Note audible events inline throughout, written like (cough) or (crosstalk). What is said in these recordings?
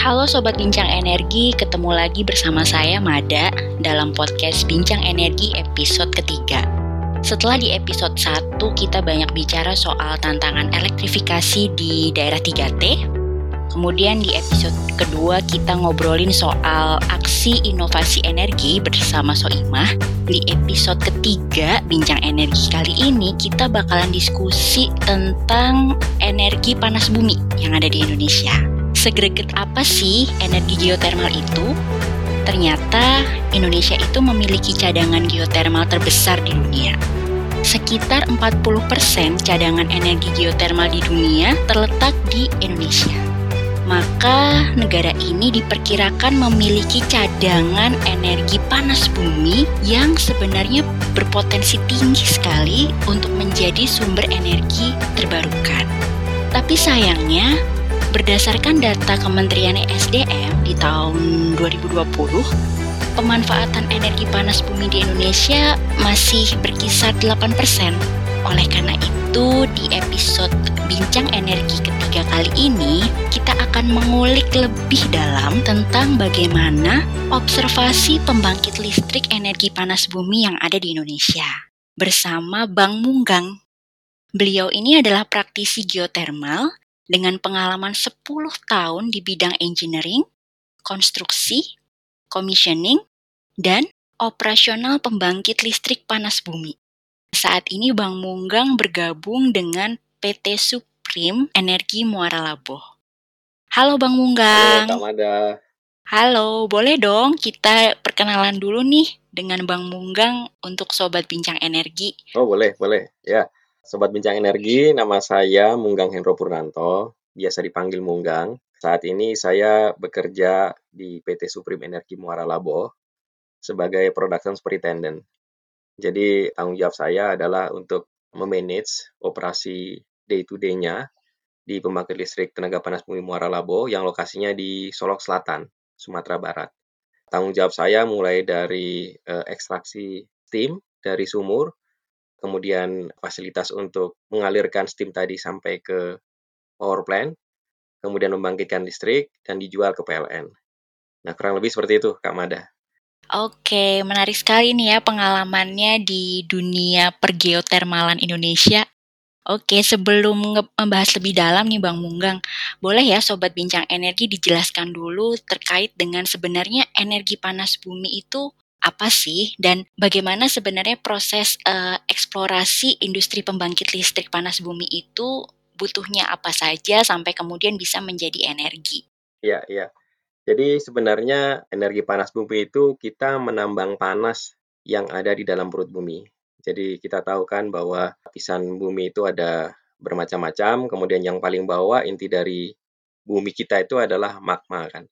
Halo Sobat Bincang Energi, ketemu lagi bersama saya Mada dalam podcast Bincang Energi episode ketiga. Setelah di episode 1 kita banyak bicara soal tantangan elektrifikasi di daerah 3T, kemudian di episode kedua kita ngobrolin soal aksi inovasi energi bersama Soimah. Di episode ketiga Bincang Energi kali ini kita bakalan diskusi tentang energi panas bumi yang ada di Indonesia. Segreget apa sih energi geotermal itu? Ternyata Indonesia itu memiliki cadangan geotermal terbesar di dunia. Sekitar 40% cadangan energi geotermal di dunia terletak di Indonesia. Maka negara ini diperkirakan memiliki cadangan energi panas bumi yang sebenarnya berpotensi tinggi sekali untuk menjadi sumber energi terbarukan. Tapi sayangnya, Berdasarkan data Kementerian SDM di tahun 2020, pemanfaatan energi panas bumi di Indonesia masih berkisar 8%. Oleh karena itu, di episode Bincang Energi ketiga kali ini, kita akan mengulik lebih dalam tentang bagaimana observasi pembangkit listrik energi panas bumi yang ada di Indonesia. Bersama Bang Munggang. Beliau ini adalah praktisi geotermal dengan pengalaman 10 tahun di bidang engineering, konstruksi, commissioning, dan operasional pembangkit listrik panas bumi. Saat ini Bang Munggang bergabung dengan PT Supreme Energi Muara Laboh. Halo Bang Munggang. Halo. Halo, boleh dong kita perkenalan dulu nih dengan Bang Munggang untuk Sobat Bincang Energi. Oh boleh, boleh. Ya, Sobat Bincang Energi, nama saya Munggang Hendro Purnanto, biasa dipanggil Munggang. Saat ini saya bekerja di PT Supreme Energi Muara Labo sebagai Production Superintendent. Jadi tanggung jawab saya adalah untuk memanage operasi day-to-day-nya di pembangkit listrik tenaga panas bumi Muara Labo yang lokasinya di Solok Selatan, Sumatera Barat. Tanggung jawab saya mulai dari uh, ekstraksi steam dari sumur kemudian fasilitas untuk mengalirkan steam tadi sampai ke power plant, kemudian membangkitkan listrik, dan dijual ke PLN. Nah, kurang lebih seperti itu, Kak Mada. Oke, menarik sekali nih ya pengalamannya di dunia pergeotermalan Indonesia. Oke, sebelum membahas lebih dalam nih Bang Munggang, boleh ya Sobat Bincang Energi dijelaskan dulu terkait dengan sebenarnya energi panas bumi itu apa sih dan bagaimana sebenarnya proses uh, eksplorasi industri pembangkit listrik panas bumi itu butuhnya apa saja sampai kemudian bisa menjadi energi. Iya, iya. Jadi sebenarnya energi panas bumi itu kita menambang panas yang ada di dalam perut bumi. Jadi kita tahu kan bahwa lapisan bumi itu ada bermacam-macam, kemudian yang paling bawah inti dari bumi kita itu adalah magma kan.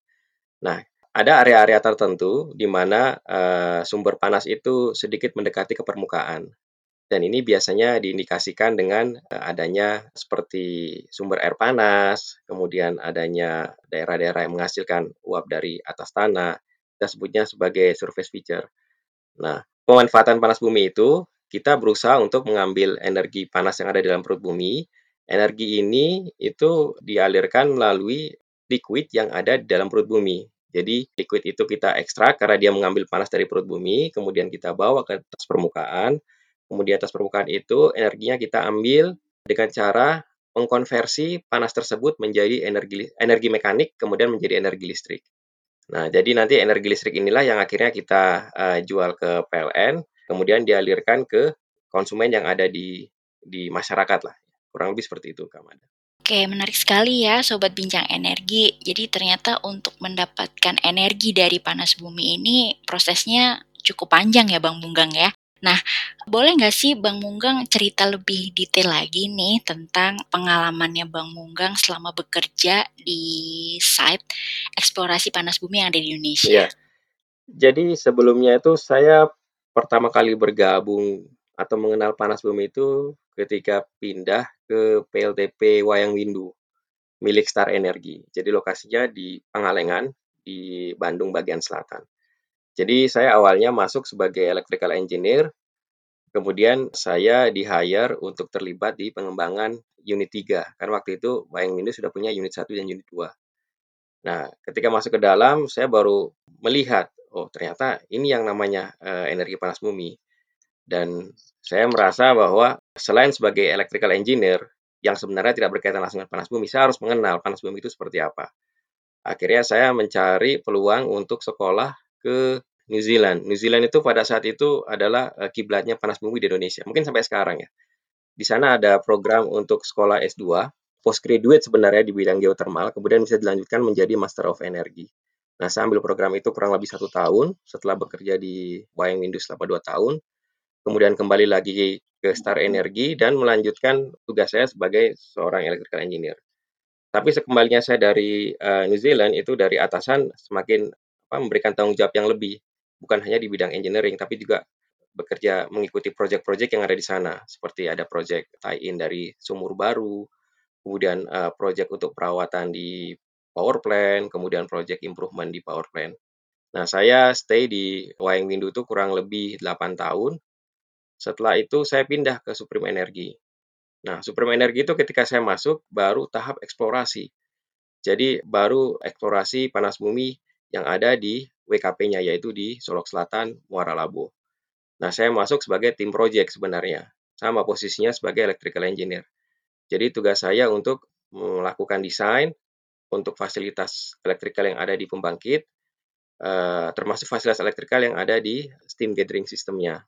Nah, ada area-area tertentu di mana uh, sumber panas itu sedikit mendekati ke permukaan. Dan ini biasanya diindikasikan dengan uh, adanya seperti sumber air panas, kemudian adanya daerah-daerah yang menghasilkan uap dari atas tanah, kita sebutnya sebagai surface feature. Nah, pemanfaatan panas bumi itu kita berusaha untuk mengambil energi panas yang ada di dalam perut bumi. Energi ini itu dialirkan melalui liquid yang ada di dalam perut bumi. Jadi liquid itu kita ekstrak karena dia mengambil panas dari perut bumi, kemudian kita bawa ke atas permukaan. Kemudian atas permukaan itu energinya kita ambil dengan cara mengkonversi panas tersebut menjadi energi energi mekanik kemudian menjadi energi listrik. Nah, jadi nanti energi listrik inilah yang akhirnya kita uh, jual ke PLN, kemudian dialirkan ke konsumen yang ada di di masyarakat lah. Kurang lebih seperti itu, Kak Mada. Oke, menarik sekali ya Sobat Bincang Energi. Jadi ternyata untuk mendapatkan energi dari panas bumi ini prosesnya cukup panjang ya Bang Munggang ya. Nah, boleh nggak sih Bang Munggang cerita lebih detail lagi nih tentang pengalamannya Bang Munggang selama bekerja di site eksplorasi panas bumi yang ada di Indonesia? Iya. Jadi sebelumnya itu saya pertama kali bergabung atau mengenal panas bumi itu ketika pindah ke PLTP Wayang Windu milik Star Energy. Jadi lokasinya di Pangalengan di Bandung bagian selatan. Jadi saya awalnya masuk sebagai electrical engineer, kemudian saya di hire untuk terlibat di pengembangan unit 3. Karena waktu itu Wayang Windu sudah punya unit 1 dan unit 2. Nah, ketika masuk ke dalam, saya baru melihat, oh ternyata ini yang namanya uh, energi panas bumi. Dan saya merasa bahwa selain sebagai electrical engineer, yang sebenarnya tidak berkaitan langsung dengan panas bumi, saya harus mengenal panas bumi itu seperti apa. Akhirnya saya mencari peluang untuk sekolah ke New Zealand. New Zealand itu pada saat itu adalah uh, kiblatnya panas bumi di Indonesia. Mungkin sampai sekarang ya. Di sana ada program untuk sekolah S2 postgraduate sebenarnya di bidang geothermal, kemudian bisa dilanjutkan menjadi Master of Energy. Nah, saya ambil program itu kurang lebih satu tahun setelah bekerja di Wayang Windu selama dua tahun. Kemudian kembali lagi ke Star Energy dan melanjutkan tugas saya sebagai seorang electrical engineer. Tapi sekembalinya saya dari uh, New Zealand itu dari atasan semakin apa, memberikan tanggung jawab yang lebih, bukan hanya di bidang engineering, tapi juga bekerja mengikuti proyek-proyek yang ada di sana, seperti ada proyek tie-in dari sumur baru, kemudian uh, project untuk perawatan di power plant, kemudian project improvement di power plant. Nah, saya stay di Wayang Windu itu kurang lebih 8 tahun. Setelah itu saya pindah ke Supreme Energy. Nah, Supreme Energy itu ketika saya masuk baru tahap eksplorasi. Jadi baru eksplorasi panas bumi yang ada di WKP-nya yaitu di Solok Selatan, Muara Labu. Nah, saya masuk sebagai tim project sebenarnya. Sama posisinya sebagai electrical engineer. Jadi tugas saya untuk melakukan desain untuk fasilitas elektrikal yang ada di pembangkit, uh, termasuk fasilitas elektrikal yang ada di steam gathering sistemnya.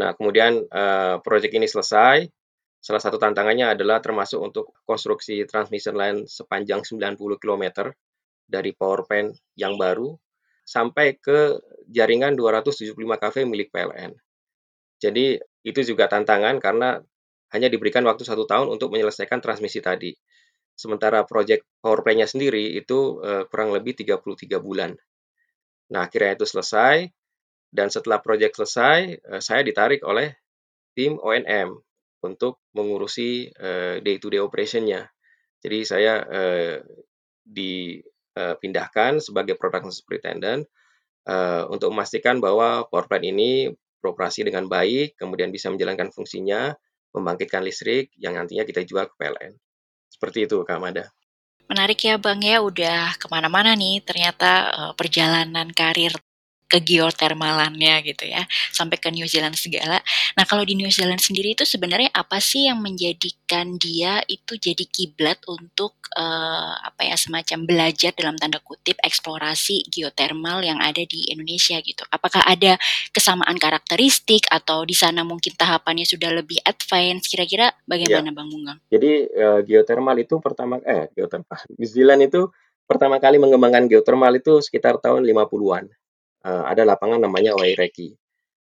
Nah, kemudian uh, proyek ini selesai. Salah satu tantangannya adalah termasuk untuk konstruksi transmission line sepanjang 90 km dari power plant yang baru sampai ke jaringan 275 kV milik PLN. Jadi itu juga tantangan karena hanya diberikan waktu satu tahun untuk menyelesaikan transmisi tadi. Sementara proyek power plant-nya sendiri itu uh, kurang lebih 33 bulan. Nah, akhirnya itu selesai, dan setelah proyek selesai, uh, saya ditarik oleh tim ONM untuk mengurusi uh, day-to-day operation-nya. Jadi saya uh, dipindahkan sebagai production superintendent untuk memastikan bahwa power plant ini beroperasi dengan baik, kemudian bisa menjalankan fungsinya, membangkitkan listrik yang nantinya kita jual ke PLN. Seperti itu, Kak Mada. Menarik ya Bang ya, udah ke mana-mana nih ternyata perjalanan karir ke geotermalannya gitu ya sampai ke New Zealand segala. Nah kalau di New Zealand sendiri itu sebenarnya apa sih yang menjadikan dia itu jadi kiblat untuk uh, apa ya semacam belajar dalam tanda kutip eksplorasi geotermal yang ada di Indonesia gitu. Apakah ada kesamaan karakteristik atau di sana mungkin tahapannya sudah lebih advance? Kira-kira bagaimana ya. Bang Munggang? Jadi uh, geotermal itu pertama eh geotermal (laughs) New Zealand itu pertama kali mengembangkan geotermal itu sekitar tahun 50-an uh, ada lapangan namanya Waireki.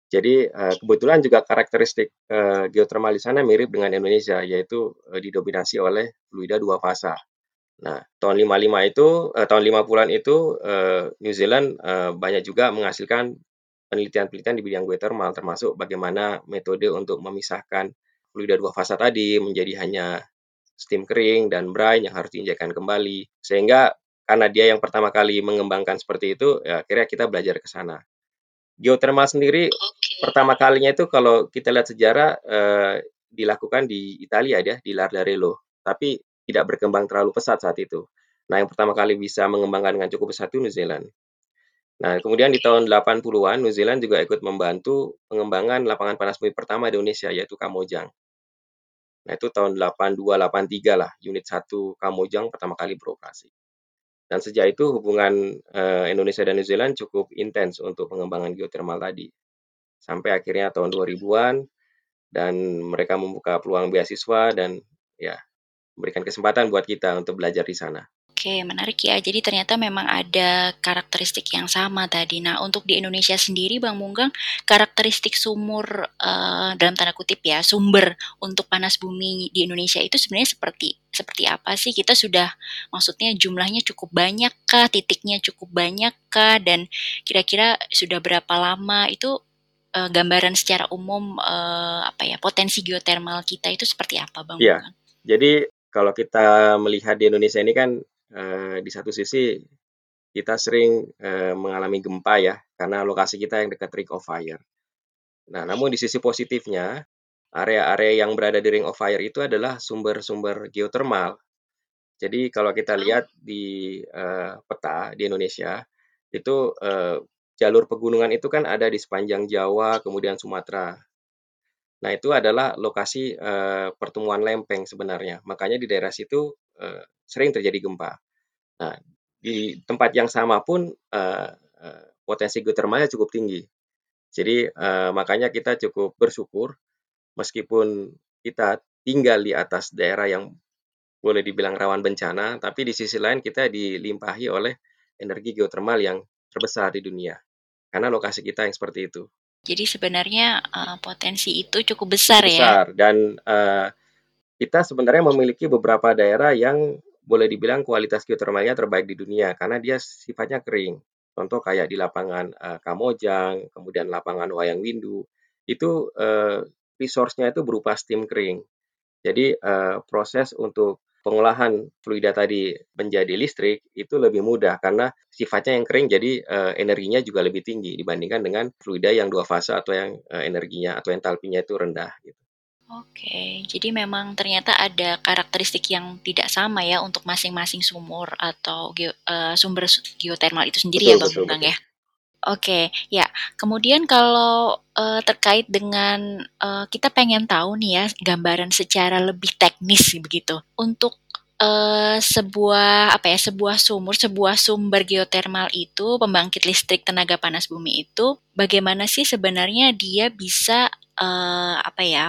Jadi uh, kebetulan juga karakteristik uh, geotermal di sana mirip dengan Indonesia, yaitu uh, didominasi oleh fluida dua fasa. Nah, tahun 55 itu, uh, tahun 50-an itu uh, New Zealand uh, banyak juga menghasilkan penelitian-penelitian di bidang geotermal, termasuk bagaimana metode untuk memisahkan fluida dua fasa tadi menjadi hanya steam kering dan brine yang harus diinjekkan kembali, sehingga karena dia yang pertama kali mengembangkan seperti itu, ya akhirnya kita belajar ke sana. Geothermal sendiri okay. pertama kalinya itu kalau kita lihat sejarah eh, dilakukan di Italia ya, di Lardarello, tapi tidak berkembang terlalu pesat saat itu. Nah, yang pertama kali bisa mengembangkan dengan cukup pesat itu New Zealand. Nah, kemudian di tahun 80-an New Zealand juga ikut membantu pengembangan lapangan panas bumi pertama di Indonesia yaitu Kamojang. Nah, itu tahun 82-83 lah, unit 1 Kamojang pertama kali beroperasi. Dan sejak itu hubungan uh, Indonesia dan New Zealand cukup intens untuk pengembangan geothermal tadi. Sampai akhirnya tahun 2000-an dan mereka membuka peluang beasiswa dan ya memberikan kesempatan buat kita untuk belajar di sana. Oke, menarik ya. Jadi ternyata memang ada karakteristik yang sama tadi. Nah, untuk di Indonesia sendiri, Bang Munggang, karakteristik sumur uh, dalam tanda kutip ya, sumber untuk panas bumi di Indonesia itu sebenarnya seperti seperti apa sih? Kita sudah maksudnya jumlahnya cukup banyak kah? Titiknya cukup banyak kah? Dan kira-kira sudah berapa lama itu uh, gambaran secara umum uh, apa ya potensi geotermal kita itu seperti apa, Bang? Iya. Jadi kalau kita melihat di Indonesia ini kan Eh, di satu sisi kita sering eh, mengalami gempa ya, karena lokasi kita yang dekat ring of fire. Nah, namun di sisi positifnya, area-area yang berada di ring of fire itu adalah sumber-sumber geothermal Jadi kalau kita lihat di uh, peta di Indonesia itu uh, jalur pegunungan itu kan ada di sepanjang Jawa, kemudian Sumatera. Nah, itu adalah lokasi uh, pertemuan lempeng sebenarnya. Makanya di daerah situ uh, sering terjadi gempa. Nah, di tempat yang sama pun uh, uh, potensi geotermalnya cukup tinggi. Jadi uh, makanya kita cukup bersyukur meskipun kita tinggal di atas daerah yang boleh dibilang rawan bencana, tapi di sisi lain kita dilimpahi oleh energi geotermal yang terbesar di dunia. Karena lokasi kita yang seperti itu. Jadi sebenarnya uh, potensi itu cukup besar, besar. ya. Besar dan uh, kita sebenarnya memiliki beberapa daerah yang boleh dibilang kualitas geotermalnya terbaik di dunia karena dia sifatnya kering. Contoh kayak di lapangan uh, Kamojang, kemudian lapangan Wayang Windu, itu uh, resource-nya itu berupa steam kering. Jadi uh, proses untuk pengolahan fluida tadi menjadi listrik itu lebih mudah karena sifatnya yang kering jadi uh, energinya juga lebih tinggi dibandingkan dengan fluida yang dua fase atau yang uh, energinya atau entalpinya itu rendah gitu. Oke, jadi memang ternyata ada karakteristik yang tidak sama ya untuk masing-masing sumur atau ge uh, sumber geotermal itu sendiri ya, betul, ya, Bang ya. Oke, ya. Kemudian kalau uh, terkait dengan uh, kita pengen tahu nih ya gambaran secara lebih teknis begitu untuk uh, sebuah apa ya sebuah sumur sebuah sumber geotermal itu pembangkit listrik tenaga panas bumi itu bagaimana sih sebenarnya dia bisa uh, apa ya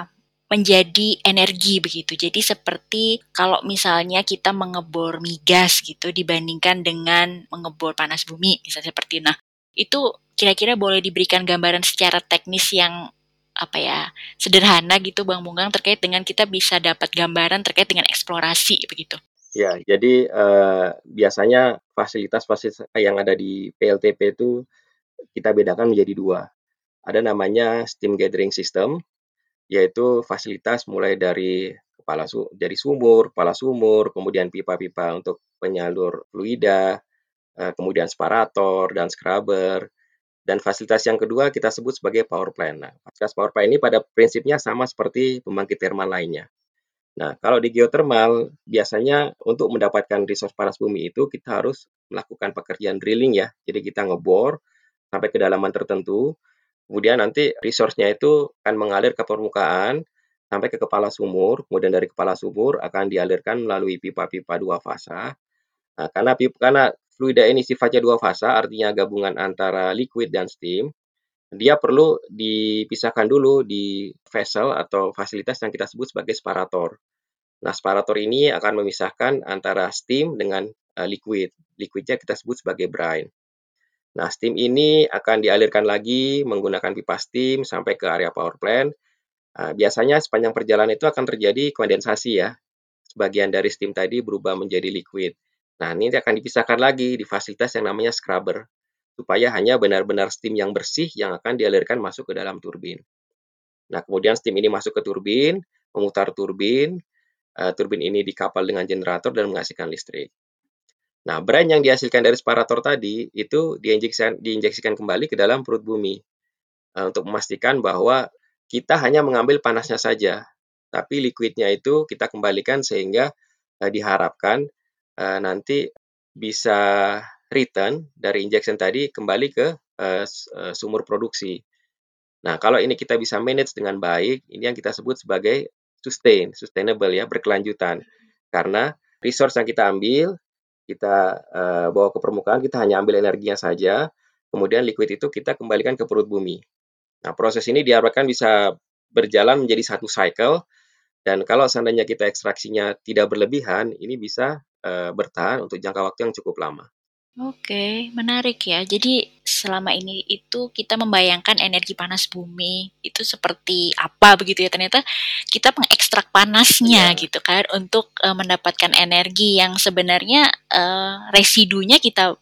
menjadi energi begitu. Jadi seperti kalau misalnya kita mengebor migas gitu dibandingkan dengan mengebor panas bumi, misalnya seperti nah itu kira-kira boleh diberikan gambaran secara teknis yang apa ya sederhana gitu Bang Munggang terkait dengan kita bisa dapat gambaran terkait dengan eksplorasi begitu. Ya, jadi uh, biasanya fasilitas-fasilitas yang ada di PLTP itu kita bedakan menjadi dua. Ada namanya steam gathering system yaitu fasilitas mulai dari kepala su dari sumur, kepala sumur, kemudian pipa-pipa untuk penyalur fluida, eh, kemudian separator dan scrubber. Dan fasilitas yang kedua kita sebut sebagai power plant. Nah, fasilitas power plant ini pada prinsipnya sama seperti pembangkit termal lainnya. Nah, kalau di geothermal, biasanya untuk mendapatkan resource panas bumi itu kita harus melakukan pekerjaan drilling ya. Jadi kita ngebor sampai kedalaman tertentu, Kemudian nanti resource-nya itu akan mengalir ke permukaan sampai ke kepala sumur, kemudian dari kepala sumur akan dialirkan melalui pipa-pipa dua fasa. Nah, karena pipa, karena fluida ini sifatnya dua fasa, artinya gabungan antara liquid dan steam, dia perlu dipisahkan dulu di vessel atau fasilitas yang kita sebut sebagai separator. Nah, separator ini akan memisahkan antara steam dengan uh, liquid. Liquidnya kita sebut sebagai brine. Nah, steam ini akan dialirkan lagi menggunakan pipa steam sampai ke area power plant. Nah, biasanya sepanjang perjalanan itu akan terjadi kondensasi ya. Sebagian dari steam tadi berubah menjadi liquid. Nah, ini akan dipisahkan lagi di fasilitas yang namanya scrubber supaya hanya benar-benar steam yang bersih yang akan dialirkan masuk ke dalam turbin. Nah, kemudian steam ini masuk ke turbin, memutar turbin, uh, turbin ini dikapal dengan generator dan menghasilkan listrik. Nah, brand yang dihasilkan dari separator tadi itu diinjeksikan, diinjeksikan kembali ke dalam perut bumi uh, untuk memastikan bahwa kita hanya mengambil panasnya saja, tapi liquidnya itu kita kembalikan sehingga uh, diharapkan uh, nanti bisa return dari injection tadi kembali ke uh, sumur produksi. Nah, kalau ini kita bisa manage dengan baik, ini yang kita sebut sebagai sustain, sustainable ya, berkelanjutan. Karena resource yang kita ambil kita uh, bawa ke permukaan, kita hanya ambil energinya saja, kemudian liquid itu kita kembalikan ke perut bumi. Nah, proses ini diharapkan bisa berjalan menjadi satu cycle, dan kalau seandainya kita ekstraksinya tidak berlebihan, ini bisa uh, bertahan untuk jangka waktu yang cukup lama. Oke, menarik ya. Jadi selama ini itu kita membayangkan energi panas bumi itu seperti apa begitu ya. Ternyata kita mengekstrak panasnya yeah. gitu kan untuk uh, mendapatkan energi yang sebenarnya uh, residunya kita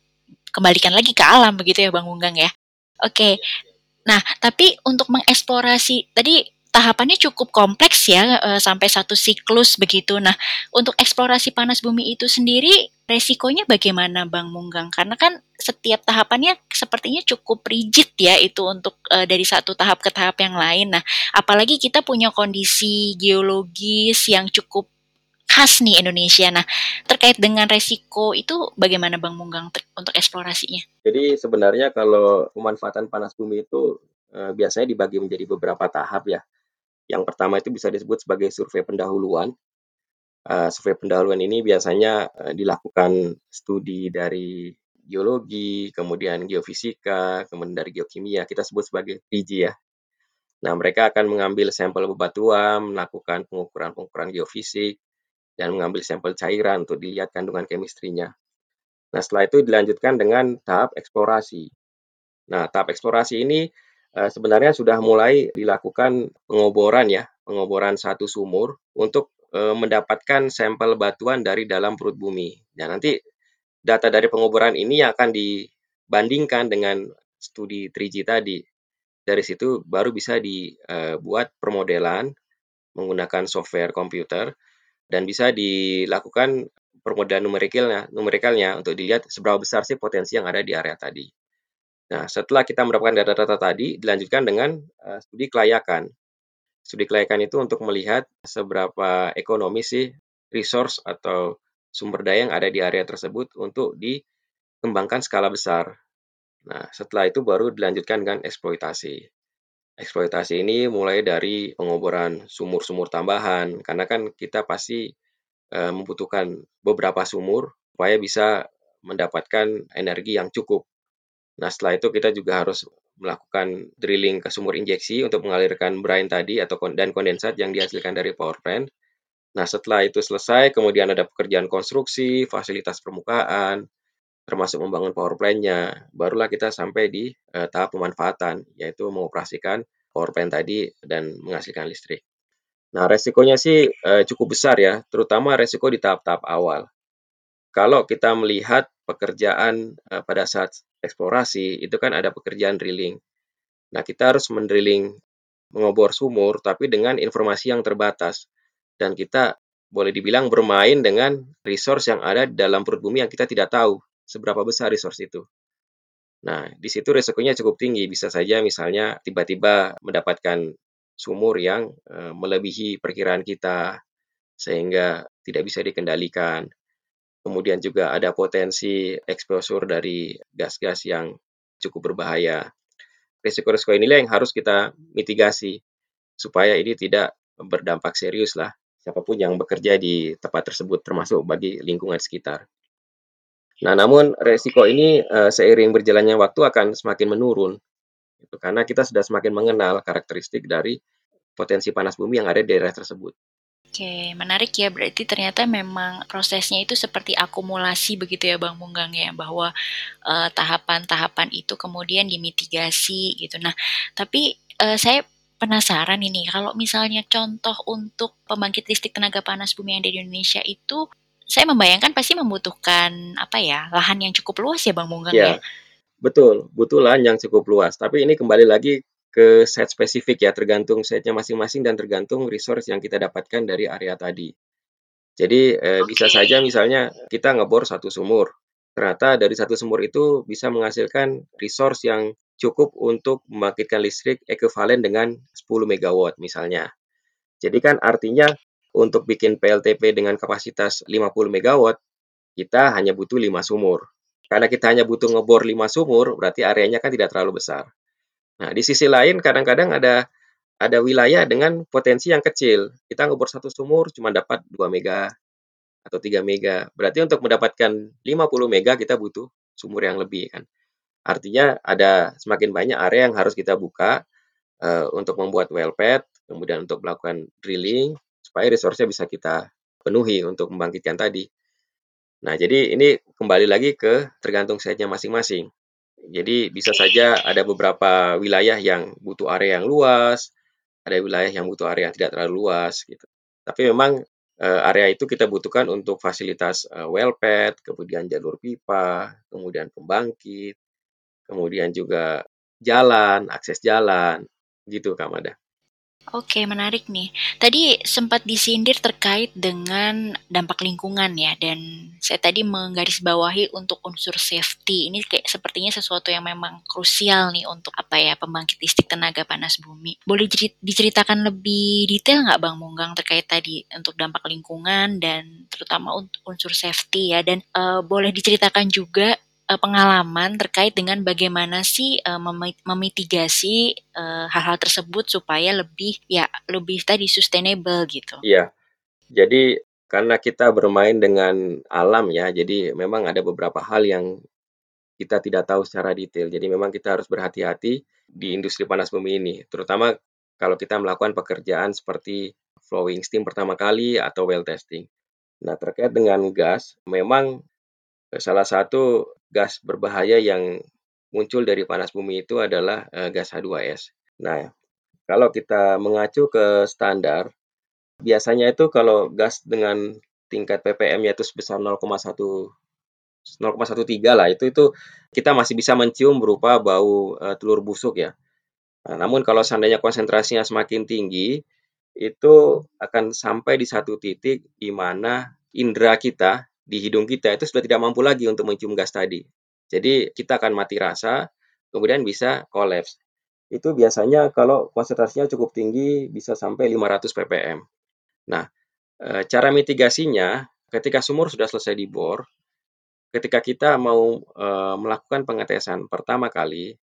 kembalikan lagi ke alam begitu ya Bang Unggang ya. Oke. Nah, tapi untuk mengeksplorasi tadi tahapannya cukup kompleks ya uh, sampai satu siklus begitu. Nah, untuk eksplorasi panas bumi itu sendiri resikonya bagaimana Bang Munggang? Karena kan setiap tahapannya sepertinya cukup rigid ya itu untuk uh, dari satu tahap ke tahap yang lain. Nah, apalagi kita punya kondisi geologis yang cukup khas nih Indonesia. Nah, terkait dengan resiko itu bagaimana Bang Munggang untuk eksplorasinya? Jadi sebenarnya kalau pemanfaatan panas bumi itu uh, biasanya dibagi menjadi beberapa tahap ya. Yang pertama itu bisa disebut sebagai survei pendahuluan. Uh, survei pendahuluan ini biasanya uh, dilakukan studi dari geologi, kemudian geofisika, kemudian dari geokimia, kita sebut sebagai PG ya. Nah, mereka akan mengambil sampel bebatuan, melakukan pengukuran-pengukuran geofisik, dan mengambil sampel cairan untuk dilihat kandungan kemistrinya. Nah, setelah itu dilanjutkan dengan tahap eksplorasi. Nah, tahap eksplorasi ini sebenarnya sudah mulai dilakukan pengoboran ya, pengoboran satu sumur untuk uh, mendapatkan sampel batuan dari dalam perut bumi. Nah, nanti data dari pengoboran ini akan dibandingkan dengan studi 3G tadi. Dari situ baru bisa dibuat permodelan menggunakan software komputer dan bisa dilakukan permodelan numerikalnya, numerikalnya untuk dilihat seberapa besar sih potensi yang ada di area tadi. Nah, setelah kita mendapatkan data-data tadi, dilanjutkan dengan uh, studi kelayakan. Studi kelayakan itu untuk melihat seberapa ekonomis sih resource atau sumber daya yang ada di area tersebut untuk dikembangkan skala besar. Nah, setelah itu baru dilanjutkan dengan eksploitasi. Eksploitasi ini mulai dari pengoboran sumur-sumur tambahan, karena kan kita pasti e, membutuhkan beberapa sumur supaya bisa mendapatkan energi yang cukup Nah, setelah itu kita juga harus melakukan drilling ke sumur injeksi untuk mengalirkan brine tadi atau dan kondensat yang dihasilkan dari power plant. Nah, setelah itu selesai, kemudian ada pekerjaan konstruksi, fasilitas permukaan, termasuk membangun power plant-nya. Barulah kita sampai di uh, tahap pemanfaatan, yaitu mengoperasikan power plant tadi dan menghasilkan listrik. Nah, resikonya sih uh, cukup besar ya, terutama resiko di tahap-tahap awal. Kalau kita melihat pekerjaan uh, pada saat eksplorasi itu kan ada pekerjaan drilling. Nah, kita harus mendrilling mengobor sumur tapi dengan informasi yang terbatas dan kita boleh dibilang bermain dengan resource yang ada dalam perut bumi yang kita tidak tahu seberapa besar resource itu. Nah, di situ resikonya cukup tinggi. Bisa saja misalnya tiba-tiba mendapatkan sumur yang e, melebihi perkiraan kita sehingga tidak bisa dikendalikan. Kemudian juga ada potensi exposure dari gas-gas yang cukup berbahaya. Risiko-risiko inilah yang harus kita mitigasi supaya ini tidak berdampak serius lah siapa pun yang bekerja di tempat tersebut termasuk bagi lingkungan sekitar. Nah, namun resiko ini uh, seiring berjalannya waktu akan semakin menurun. Itu karena kita sudah semakin mengenal karakteristik dari potensi panas bumi yang ada di daerah tersebut. Oke, menarik ya. Berarti ternyata memang prosesnya itu seperti akumulasi begitu ya Bang Munggang ya, bahwa tahapan tahapan-tahapan itu kemudian dimitigasi gitu. Nah, tapi uh, saya penasaran ini kalau misalnya contoh untuk pembangkit listrik tenaga panas bumi yang ada di Indonesia itu saya membayangkan pasti membutuhkan apa ya lahan yang cukup luas ya Bang Munggang ya. ya? Betul, butuh lahan yang cukup luas. Tapi ini kembali lagi ke set spesifik ya, tergantung setnya masing-masing dan tergantung resource yang kita dapatkan dari area tadi. Jadi eh, okay. bisa saja misalnya kita ngebor satu sumur, ternyata dari satu sumur itu bisa menghasilkan resource yang cukup untuk membangkitkan listrik ekuivalen dengan 10 megawatt misalnya. Jadi kan artinya untuk bikin PLTP dengan kapasitas 50 megawatt, kita hanya butuh 5 sumur. Karena kita hanya butuh ngebor 5 sumur, berarti areanya kan tidak terlalu besar. Nah, di sisi lain kadang-kadang ada ada wilayah dengan potensi yang kecil. Kita ngebor satu sumur cuma dapat 2 mega atau 3 mega. Berarti untuk mendapatkan 50 mega kita butuh sumur yang lebih kan. Artinya ada semakin banyak area yang harus kita buka uh, untuk membuat well pad, kemudian untuk melakukan drilling supaya resource-nya bisa kita penuhi untuk membangkitkan tadi. Nah, jadi ini kembali lagi ke tergantung setnya masing-masing. Jadi bisa saja ada beberapa wilayah yang butuh area yang luas, ada wilayah yang butuh area yang tidak terlalu luas gitu. Tapi memang uh, area itu kita butuhkan untuk fasilitas uh, well pad, kemudian jalur pipa, kemudian pembangkit, kemudian juga jalan, akses jalan, gitu Kak Mada. Oke, menarik nih. Tadi sempat disindir terkait dengan dampak lingkungan ya, dan saya tadi menggarisbawahi untuk unsur safety. Ini kayak sepertinya sesuatu yang memang krusial nih untuk apa ya pembangkit listrik tenaga panas bumi. Boleh diceritakan lebih detail nggak Bang Munggang terkait tadi untuk dampak lingkungan dan terutama untuk unsur safety ya, dan uh, boleh diceritakan juga uh, pengalaman terkait dengan bagaimana sih uh, memitigasi uh, hal-hal tersebut supaya lebih ya lebih tadi sustainable gitu. Iya. Jadi karena kita bermain dengan alam ya, jadi memang ada beberapa hal yang kita tidak tahu secara detail. Jadi memang kita harus berhati-hati di industri panas bumi ini, terutama kalau kita melakukan pekerjaan seperti flowing steam pertama kali atau well testing. Nah, terkait dengan gas, memang salah satu gas berbahaya yang muncul dari panas bumi itu adalah uh, gas H2S. Nah, kalau kita mengacu ke standar, biasanya itu kalau gas dengan tingkat ppm yaitu sebesar 0,1 0,13 lah itu itu kita masih bisa mencium berupa bau uh, telur busuk ya. Nah, namun kalau seandainya konsentrasinya semakin tinggi, itu akan sampai di satu titik di mana indera kita di hidung kita itu sudah tidak mampu lagi untuk mencium gas tadi. Jadi kita akan mati rasa, kemudian bisa kolaps. Itu biasanya kalau konsentrasinya cukup tinggi bisa sampai 500 ppm. Nah, e, cara mitigasinya ketika sumur sudah selesai dibor, ketika kita mau e, melakukan pengetesan pertama kali,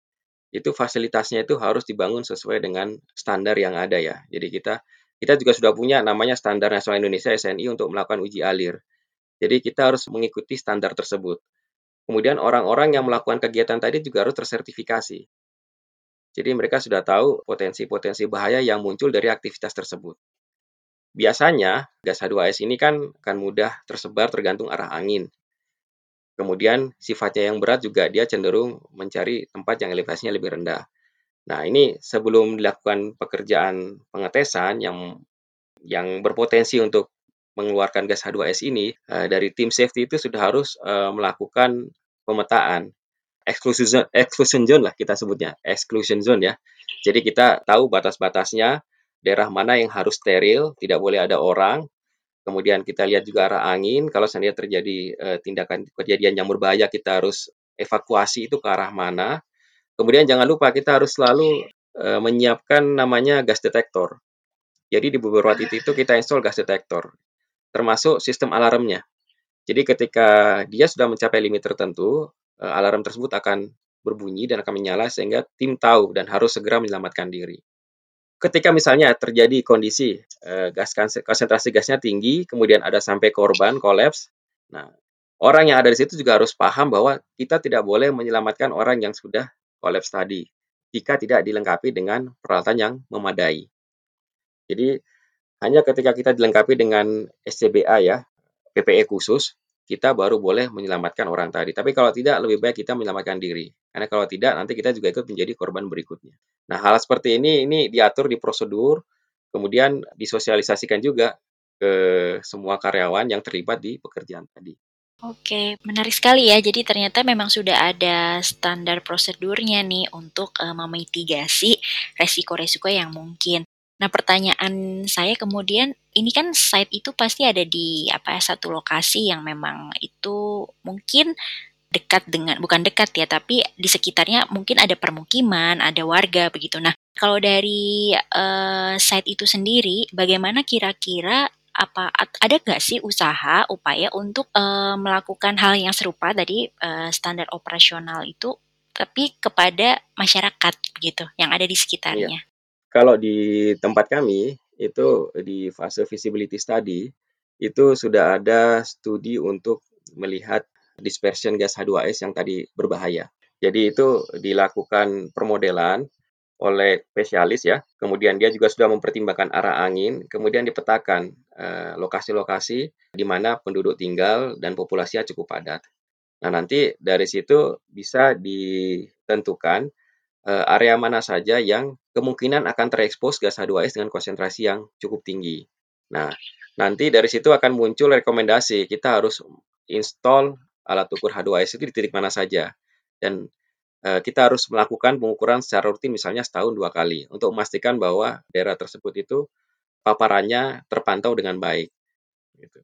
itu fasilitasnya itu harus dibangun sesuai dengan standar yang ada ya. Jadi kita kita juga sudah punya namanya standar nasional Indonesia SNI untuk melakukan uji alir. Jadi kita harus mengikuti standar tersebut. Kemudian orang-orang yang melakukan kegiatan tadi juga harus tersertifikasi. Jadi mereka sudah tahu potensi-potensi bahaya yang muncul dari aktivitas tersebut. Biasanya gas H2S ini kan akan mudah tersebar tergantung arah angin. Kemudian sifatnya yang berat juga dia cenderung mencari tempat yang elevasinya lebih rendah. Nah, ini sebelum dilakukan pekerjaan pengetesan yang yang berpotensi untuk mengeluarkan gas H2S ini uh, dari tim safety itu sudah harus uh, melakukan pemetaan exclusion zone, exclusion zone lah kita sebutnya exclusion zone ya. Jadi kita tahu batas-batasnya daerah mana yang harus steril, tidak boleh ada orang. Kemudian kita lihat juga arah angin. Kalau seandainya terjadi uh, tindakan kejadian yang berbahaya, kita harus evakuasi itu ke arah mana. Kemudian jangan lupa kita harus selalu menyiapkan namanya gas detektor. Jadi di beberapa titik itu kita install gas detektor termasuk sistem alarmnya. Jadi ketika dia sudah mencapai limit tertentu, eh, alarm tersebut akan berbunyi dan akan menyala sehingga tim tahu dan harus segera menyelamatkan diri. Ketika misalnya terjadi kondisi eh, gas konsentrasi gasnya tinggi, kemudian ada sampai korban kolaps, nah orang yang ada di situ juga harus paham bahwa kita tidak boleh menyelamatkan orang yang sudah kolaps tadi jika tidak dilengkapi dengan peralatan yang memadai. Jadi hanya ketika kita dilengkapi dengan SCBA ya, PPE khusus, kita baru boleh menyelamatkan orang tadi. Tapi kalau tidak, lebih baik kita menyelamatkan diri. Karena kalau tidak, nanti kita juga ikut menjadi korban berikutnya. Nah, hal seperti ini ini diatur di prosedur, kemudian disosialisasikan juga ke semua karyawan yang terlibat di pekerjaan tadi. Oke, menarik sekali ya. Jadi ternyata memang sudah ada standar prosedurnya nih untuk uh, memitigasi resiko-resiko yang mungkin. Nah, pertanyaan saya kemudian, ini kan site itu pasti ada di apa ya, satu lokasi yang memang itu mungkin dekat dengan bukan dekat ya, tapi di sekitarnya mungkin ada permukiman, ada warga begitu. Nah, kalau dari uh, site itu sendiri, bagaimana kira-kira apa ada nggak sih usaha upaya untuk uh, melakukan hal yang serupa tadi uh, standar operasional itu tapi kepada masyarakat gitu yang ada di sekitarnya? Kalau di tempat kami, itu di fase feasibility study, itu sudah ada studi untuk melihat dispersion gas H2S yang tadi berbahaya. Jadi itu dilakukan permodelan oleh spesialis ya. Kemudian dia juga sudah mempertimbangkan arah angin, kemudian dipetakan eh, lokasi-lokasi eh, di mana penduduk tinggal dan populasinya cukup padat. Nah, nanti dari situ bisa ditentukan uh, area mana saja yang kemungkinan akan terekspos gas H2S dengan konsentrasi yang cukup tinggi. Nah, nanti dari situ akan muncul rekomendasi kita harus install alat ukur H2S itu di titik mana saja. Dan uh, kita harus melakukan pengukuran secara rutin misalnya setahun dua kali untuk memastikan bahwa daerah tersebut itu paparannya terpantau dengan baik. Gitu.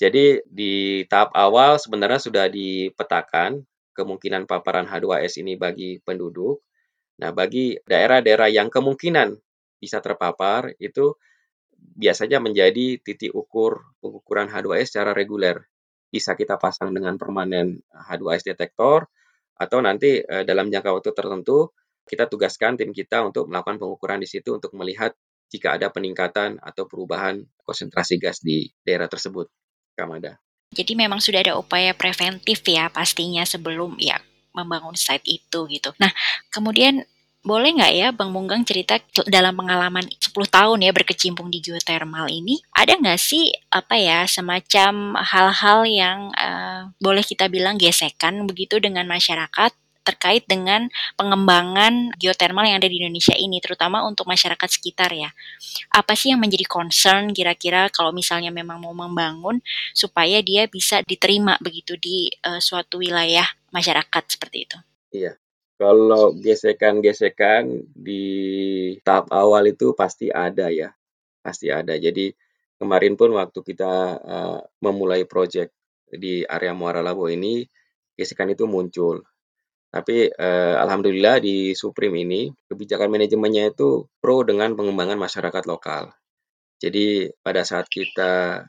Jadi di tahap awal sebenarnya sudah dipetakan kemungkinan paparan H2S ini bagi penduduk. Nah, bagi daerah-daerah yang kemungkinan bisa terpapar itu biasanya menjadi titik ukur pengukuran H2S secara reguler. Bisa kita pasang dengan permanen H2S detektor atau nanti uh, dalam jangka waktu tertentu kita tugaskan tim kita untuk melakukan pengukuran di situ untuk melihat jika ada peningkatan atau perubahan konsentrasi gas di daerah tersebut. Kamada. Jadi memang sudah ada upaya preventif ya pastinya sebelum ya membangun site itu gitu. Nah, kemudian boleh nggak ya Bang Munggang cerita dalam pengalaman 10 tahun ya berkecimpung di geothermal ini, ada nggak sih apa ya semacam hal-hal yang uh, boleh kita bilang gesekan begitu dengan masyarakat terkait dengan pengembangan geothermal yang ada di Indonesia ini, terutama untuk masyarakat sekitar ya. Apa sih yang menjadi concern kira-kira kalau misalnya memang mau membangun supaya dia bisa diterima begitu di uh, suatu wilayah masyarakat seperti itu? Iya. Kalau gesekan-gesekan di tahap awal itu pasti ada ya, pasti ada. Jadi kemarin pun waktu kita uh, memulai proyek di area Muara Labu ini, gesekan itu muncul. Tapi eh, alhamdulillah di Supreme ini kebijakan manajemennya itu pro dengan pengembangan masyarakat lokal. Jadi pada saat kita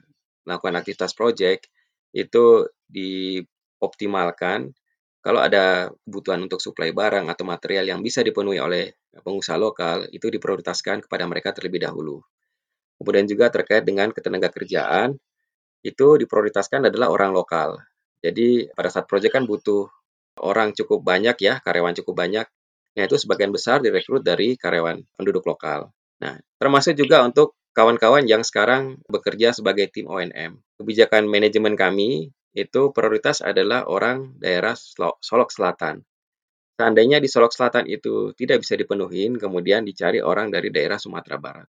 melakukan aktivitas proyek itu dioptimalkan kalau ada kebutuhan untuk suplai barang atau material yang bisa dipenuhi oleh pengusaha lokal itu diprioritaskan kepada mereka terlebih dahulu. Kemudian juga terkait dengan ketenaga kerjaan itu diprioritaskan adalah orang lokal. Jadi pada saat proyek kan butuh orang cukup banyak ya, karyawan cukup banyak, yaitu sebagian besar direkrut dari karyawan penduduk lokal. Nah, termasuk juga untuk kawan-kawan yang sekarang bekerja sebagai tim ONM. Kebijakan manajemen kami itu prioritas adalah orang daerah Solok Selatan. Seandainya di Solok Selatan itu tidak bisa dipenuhi, kemudian dicari orang dari daerah Sumatera Barat.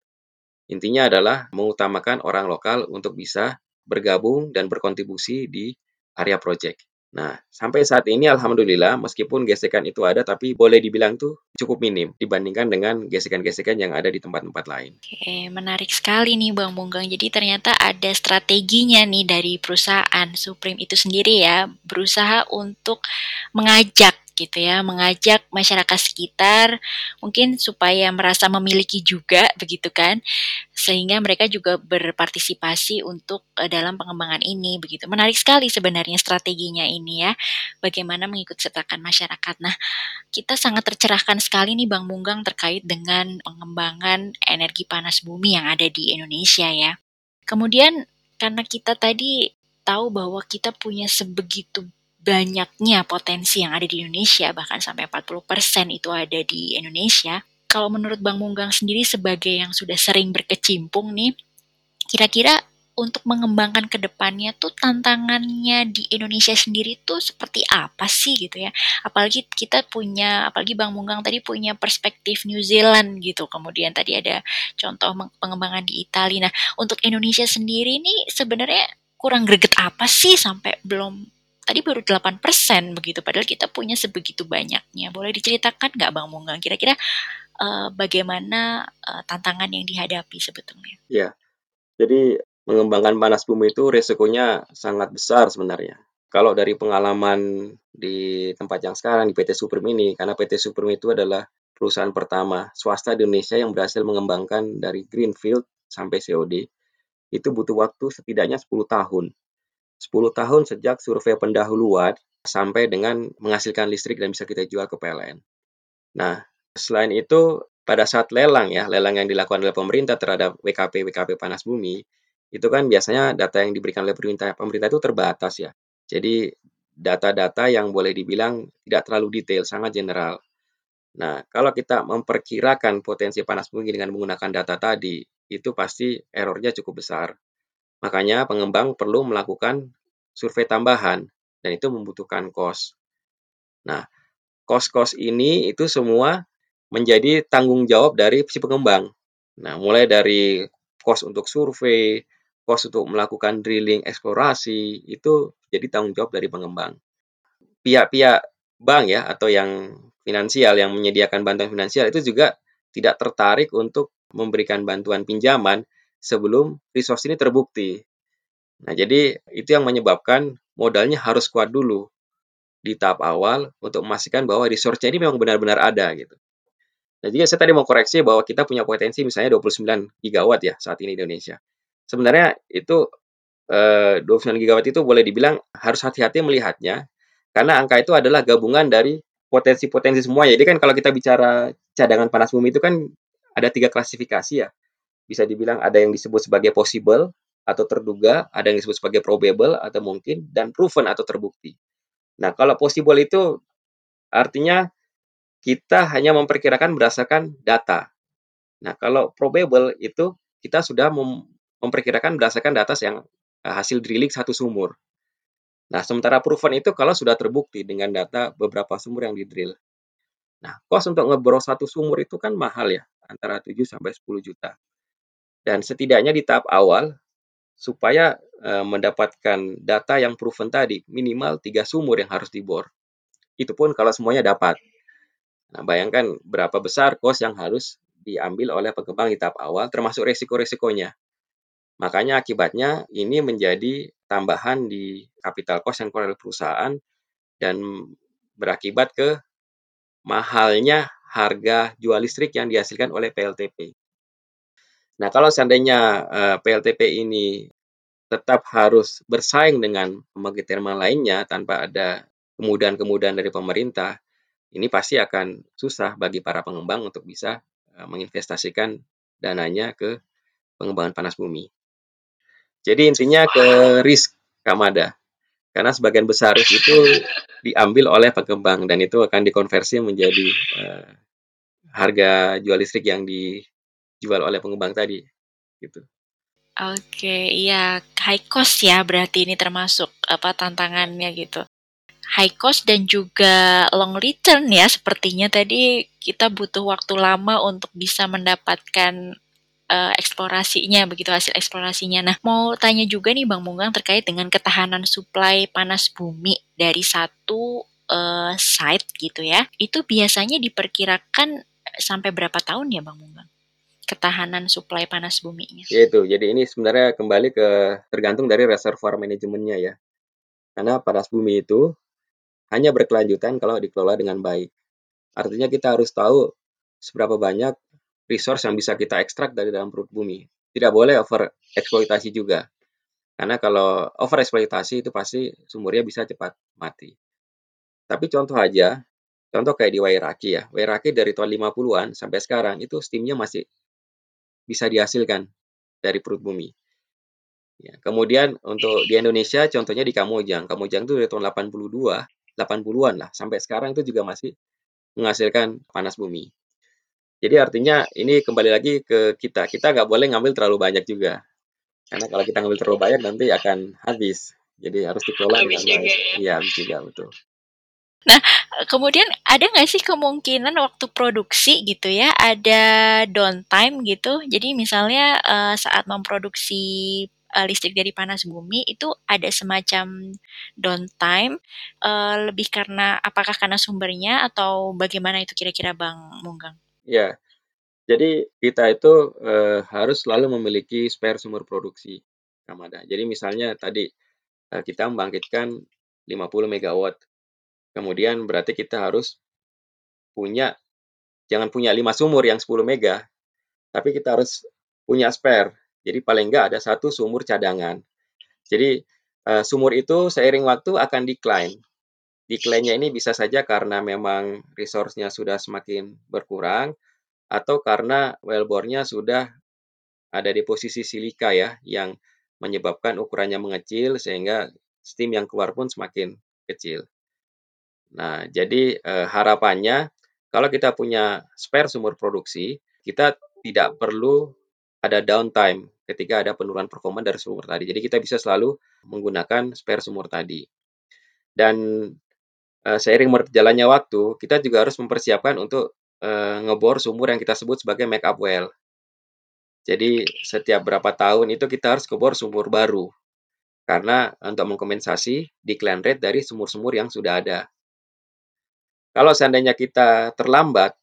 Intinya adalah mengutamakan orang lokal untuk bisa bergabung dan berkontribusi di area proyek. Nah, sampai saat ini alhamdulillah meskipun gesekan itu ada tapi boleh dibilang tuh cukup minim dibandingkan dengan gesekan-gesekan yang ada di tempat-tempat lain. Oke, menarik sekali nih Bang Munggang. Jadi ternyata ada strateginya nih dari perusahaan Supreme itu sendiri ya, berusaha untuk mengajak gitu ya, mengajak masyarakat sekitar mungkin supaya merasa memiliki juga begitu kan, sehingga mereka juga berpartisipasi untuk uh, dalam pengembangan ini begitu. Menarik sekali sebenarnya strateginya ini ya, bagaimana mengikut sertakan masyarakat. Nah, kita sangat tercerahkan sekali nih Bang Munggang terkait dengan pengembangan energi panas bumi yang ada di Indonesia ya. Kemudian karena kita tadi tahu bahwa kita punya sebegitu banyaknya potensi yang ada di Indonesia, bahkan sampai 40% itu ada di Indonesia. Kalau menurut Bang Munggang sendiri sebagai yang sudah sering berkecimpung nih, kira-kira untuk mengembangkan ke depannya tuh tantangannya di Indonesia sendiri tuh seperti apa sih gitu ya. Apalagi kita punya, apalagi Bang Munggang tadi punya perspektif New Zealand gitu. Kemudian tadi ada contoh pengembangan di Italia. Nah, untuk Indonesia sendiri nih sebenarnya kurang greget apa sih sampai belum tadi baru 8% begitu padahal kita punya sebegitu banyaknya. Boleh diceritakan nggak Bang Munggang kira-kira uh, bagaimana uh, tantangan yang dihadapi sebetulnya? Ya. Jadi mengembangkan panas bumi itu resikonya sangat besar sebenarnya. Kalau dari pengalaman di tempat yang sekarang di PT Supreme ini, karena PT Supreme itu adalah perusahaan pertama swasta di Indonesia yang berhasil mengembangkan dari greenfield sampai COD, itu butuh waktu setidaknya 10 tahun 10 tahun sejak survei pendahuluan sampai dengan menghasilkan listrik dan bisa kita jual ke PLN. Nah, selain itu pada saat lelang ya, lelang yang dilakukan oleh pemerintah terhadap WKP WKP panas bumi, itu kan biasanya data yang diberikan oleh pemerintah pemerintah itu terbatas ya. Jadi data-data yang boleh dibilang tidak terlalu detail, sangat general. Nah, kalau kita memperkirakan potensi panas bumi dengan menggunakan data tadi, itu pasti errornya cukup besar. Makanya pengembang perlu melakukan survei tambahan dan itu membutuhkan kos. Nah, kos-kos ini itu semua menjadi tanggung jawab dari si pengembang. Nah, mulai dari kos untuk survei, kos untuk melakukan drilling eksplorasi, itu jadi tanggung jawab dari pengembang. Pihak-pihak bank ya atau yang finansial yang menyediakan bantuan finansial itu juga tidak tertarik untuk memberikan bantuan pinjaman sebelum resource ini terbukti. Nah, jadi itu yang menyebabkan modalnya harus kuat dulu di tahap awal untuk memastikan bahwa resource-nya ini memang benar-benar ada gitu. Nah, jadi saya tadi mau koreksi bahwa kita punya potensi misalnya 29 gigawatt ya saat ini di Indonesia. Sebenarnya itu eh, 29 gigawatt itu boleh dibilang harus hati-hati melihatnya karena angka itu adalah gabungan dari potensi-potensi semua. Jadi kan kalau kita bicara cadangan panas bumi itu kan ada tiga klasifikasi ya. Bisa dibilang ada yang disebut sebagai possible atau terduga, ada yang disebut sebagai probable atau mungkin, dan proven atau terbukti. Nah, kalau possible itu artinya kita hanya memperkirakan berdasarkan data. Nah, kalau probable itu kita sudah mem memperkirakan berdasarkan data yang uh, hasil drilling satu sumur. Nah, sementara proven itu kalau sudah terbukti dengan data beberapa sumur yang di drill. Nah, cost untuk ngebor satu sumur itu kan mahal ya, antara 7 sampai 10 juta. Dan setidaknya di tahap awal supaya uh, mendapatkan data yang proven tadi, minimal tiga sumur yang harus dibor. Itu pun kalau semuanya dapat. Nah, bayangkan berapa besar cost yang harus diambil oleh pengembang di tahap awal, termasuk resiko-resikonya. Makanya akibatnya ini menjadi tambahan di capital cost yang keluar perusahaan dan berakibat ke mahalnya harga jual listrik yang dihasilkan oleh PLTP. Nah, kalau seandainya uh, eh, PLTP ini tetap harus bersaing dengan pembangkit termal lainnya tanpa ada kemudahan-kemudahan dari pemerintah, ini pasti akan susah bagi para pengembang untuk bisa uh, menginvestasikan dananya ke pengembangan panas bumi. Jadi intinya ke risk Kamada. Karena sebagian besar risk itu diambil oleh pengembang dan itu akan dikonversi menjadi uh, harga jual listrik yang dijual oleh pengembang tadi gitu. Oke, iya high cost ya berarti ini termasuk apa tantangannya gitu. High cost dan juga long return ya sepertinya tadi kita butuh waktu lama untuk bisa mendapatkan uh, eksplorasinya begitu hasil eksplorasinya. Nah, mau tanya juga nih Bang Munggang terkait dengan ketahanan suplai panas bumi dari satu uh, site gitu ya. Itu biasanya diperkirakan sampai berapa tahun ya Bang Munggang? Ketahanan suplai panas buminya. Ya itu. Jadi ini sebenarnya kembali ke tergantung dari reservoir manajemennya ya. Karena panas bumi itu hanya berkelanjutan kalau dikelola dengan baik. Artinya kita harus tahu seberapa banyak resource yang bisa kita ekstrak dari dalam perut bumi. Tidak boleh over eksploitasi juga. Karena kalau over eksploitasi itu pasti sumurnya bisa cepat mati. Tapi contoh aja, contoh kayak di Wairaki ya. Wairaki dari tahun 50-an sampai sekarang itu steamnya masih bisa dihasilkan dari perut bumi. Ya, kemudian untuk di Indonesia contohnya di Kamojang. Kamojang itu dari tahun 82, 80-an lah sampai sekarang itu juga masih menghasilkan panas bumi. Jadi artinya ini kembali lagi ke kita. Kita nggak boleh ngambil terlalu banyak juga. Karena kalau kita ngambil terlalu banyak nanti akan habis. Jadi harus dikelola dengan baik. Iya, habis juga betul. Nah, kemudian ada nggak sih kemungkinan waktu produksi gitu ya, ada downtime gitu? Jadi misalnya uh, saat memproduksi uh, listrik dari panas bumi itu ada semacam downtime, uh, lebih karena apakah karena sumbernya atau bagaimana itu kira-kira Bang Munggang? Ya, jadi kita itu uh, harus selalu memiliki spare sumber produksi, Ramada. Jadi misalnya tadi kita membangkitkan 50 megawatt, kemudian berarti kita harus punya jangan punya 5 sumur yang 10 mega, tapi kita harus punya spare. Jadi paling enggak ada satu sumur cadangan. Jadi uh, sumur itu seiring waktu akan decline. Decline-nya ini bisa saja karena memang resource-nya sudah semakin berkurang atau karena wellbore-nya sudah ada di posisi silika ya yang menyebabkan ukurannya mengecil sehingga steam yang keluar pun semakin kecil. Nah, jadi eh, harapannya kalau kita punya spare sumur produksi, kita tidak perlu ada downtime ketika ada penurunan performa dari sumur tadi. Jadi kita bisa selalu menggunakan spare sumur tadi. Dan uh, seiring berjalannya waktu, kita juga harus mempersiapkan untuk uh, ngebor sumur yang kita sebut sebagai make up well. Jadi setiap berapa tahun itu kita harus kebor sumur baru. Karena untuk mengkompensasi decline rate dari sumur-sumur yang sudah ada. Kalau seandainya kita terlambat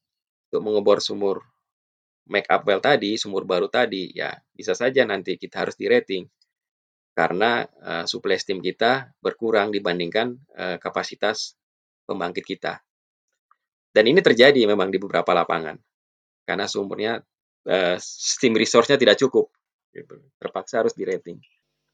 untuk mengebor sumur make up well tadi, sumur baru tadi, ya bisa saja nanti kita harus di-rating karena uh, suplai steam kita berkurang dibandingkan uh, kapasitas pembangkit kita. Dan ini terjadi memang di beberapa lapangan karena sumurnya uh, steam resource-nya tidak cukup, gitu. terpaksa harus di-rating.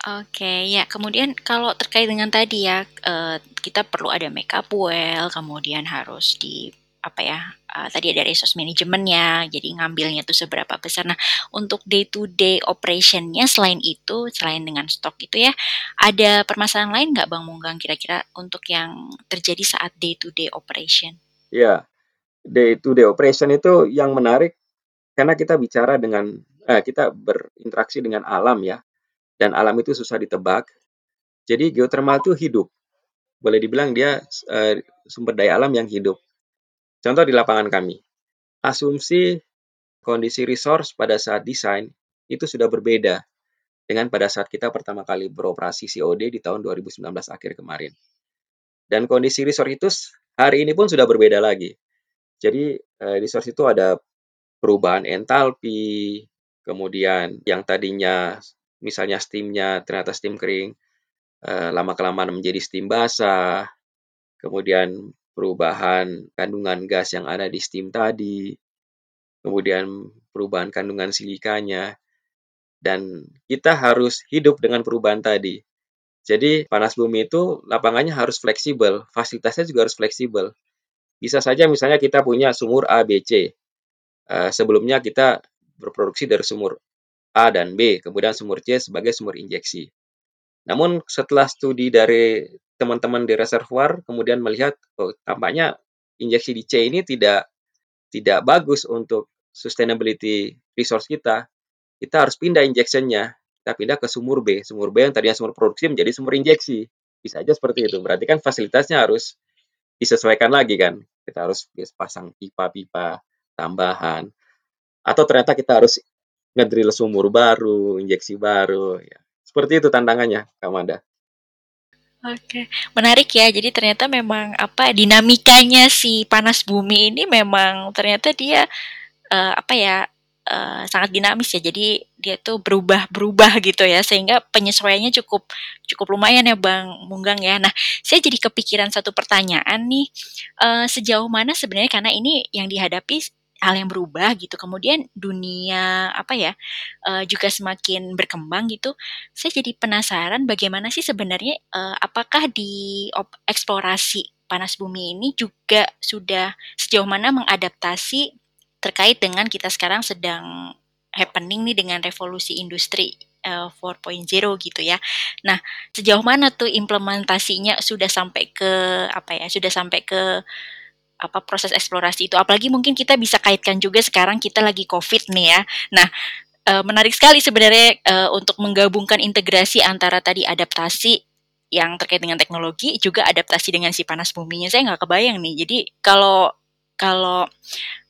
Oke, ya. Kemudian kalau terkait dengan tadi ya, uh, kita perlu ada makeup well, kemudian harus di apa ya? Uh, tadi ada resource manajemennya, jadi ngambilnya tuh seberapa besar. Nah, untuk day to day operationnya selain itu, selain dengan stok itu ya, ada permasalahan lain nggak Bang Munggang kira-kira untuk yang terjadi saat day to day operation? Ya, day to day operation itu yang menarik karena kita bicara dengan eh, kita berinteraksi dengan alam ya dan alam itu susah ditebak. Jadi geothermal itu hidup. Boleh dibilang dia uh, sumber daya alam yang hidup. Contoh di lapangan kami. Asumsi kondisi resource pada saat desain itu sudah berbeda dengan pada saat kita pertama kali beroperasi COD di tahun 2019 akhir kemarin. Dan kondisi resource itu hari ini pun sudah berbeda lagi. Jadi uh, resource itu ada perubahan entalpi, kemudian yang tadinya misalnya steamnya ternyata steam kering, uh, lama-kelamaan menjadi steam basah, kemudian perubahan kandungan gas yang ada di steam tadi, kemudian perubahan kandungan silikanya, dan kita harus hidup dengan perubahan tadi. Jadi panas bumi itu lapangannya harus fleksibel, fasilitasnya juga harus fleksibel. Bisa saja misalnya kita punya sumur A, B, C. Uh, sebelumnya kita berproduksi dari sumur A dan B, kemudian sumur C sebagai sumur injeksi. Namun setelah studi dari teman-teman di reservoir kemudian melihat oh, tampaknya injeksi di C ini tidak tidak bagus untuk sustainability resource kita. Kita harus pindah injectionnya. Kita pindah ke sumur B. Sumur B yang tadinya sumur produksi menjadi sumur injeksi. Bisa aja seperti itu. Berarti kan fasilitasnya harus disesuaikan lagi kan. Kita harus pasang pipa-pipa tambahan. Atau ternyata kita harus ngedrill sumur baru, injeksi baru. Ya. Seperti itu tantangannya, Kak Mada. Oke, menarik ya. Jadi ternyata memang apa dinamikanya si panas bumi ini memang ternyata dia uh, apa ya uh, sangat dinamis ya. Jadi dia tuh berubah-berubah gitu ya sehingga penyesuaiannya cukup cukup lumayan ya Bang Munggang ya. Nah, saya jadi kepikiran satu pertanyaan nih. Uh, sejauh mana sebenarnya karena ini yang dihadapi hal yang berubah gitu. Kemudian dunia apa ya uh, juga semakin berkembang gitu. Saya jadi penasaran bagaimana sih sebenarnya uh, apakah di eksplorasi panas bumi ini juga sudah sejauh mana mengadaptasi terkait dengan kita sekarang sedang happening nih dengan revolusi industri uh, 4.0 gitu ya. Nah, sejauh mana tuh implementasinya sudah sampai ke apa ya? Sudah sampai ke apa proses eksplorasi itu apalagi mungkin kita bisa kaitkan juga sekarang kita lagi covid nih ya nah e, menarik sekali sebenarnya e, untuk menggabungkan integrasi antara tadi adaptasi yang terkait dengan teknologi juga adaptasi dengan si panas buminya saya nggak kebayang nih jadi kalau kalau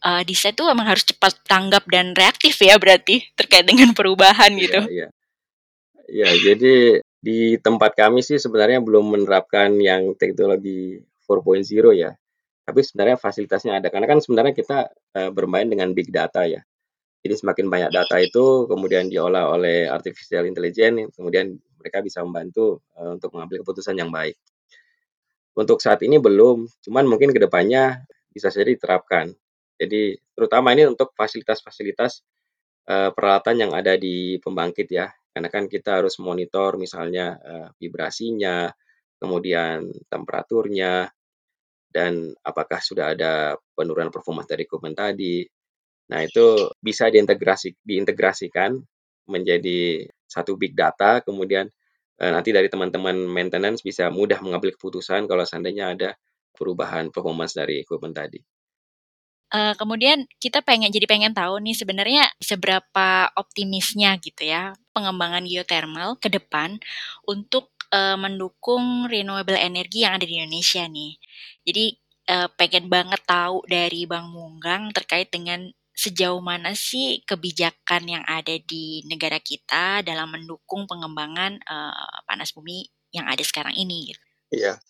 uh, desain itu memang harus cepat tanggap dan reaktif ya berarti terkait dengan perubahan iya, gitu. Iya. Ya, jadi di tempat kami sih sebenarnya belum menerapkan yang teknologi 4.0 ya. Tapi sebenarnya fasilitasnya ada, karena kan sebenarnya kita uh, bermain dengan big data ya. Jadi semakin banyak data itu kemudian diolah oleh artificial intelligence, kemudian mereka bisa membantu uh, untuk mengambil keputusan yang baik. Untuk saat ini belum, cuman mungkin ke depannya bisa jadi diterapkan. Jadi terutama ini untuk fasilitas-fasilitas uh, peralatan yang ada di pembangkit ya, karena kan kita harus monitor misalnya uh, vibrasinya, kemudian temperaturnya, dan apakah sudah ada penurunan performa dari equipment tadi. Nah, itu bisa diintegrasi, diintegrasikan menjadi satu big data, kemudian eh, nanti dari teman-teman maintenance bisa mudah mengambil keputusan kalau seandainya ada perubahan performance dari equipment tadi. Uh, kemudian kita pengen jadi pengen tahu nih sebenarnya seberapa optimisnya gitu ya pengembangan geothermal ke depan untuk uh, mendukung renewable energy yang ada di Indonesia nih. Jadi uh, pengen banget tahu dari Bang Munggang terkait dengan sejauh mana sih kebijakan yang ada di negara kita dalam mendukung pengembangan uh, panas bumi yang ada sekarang ini. Gitu. Iya,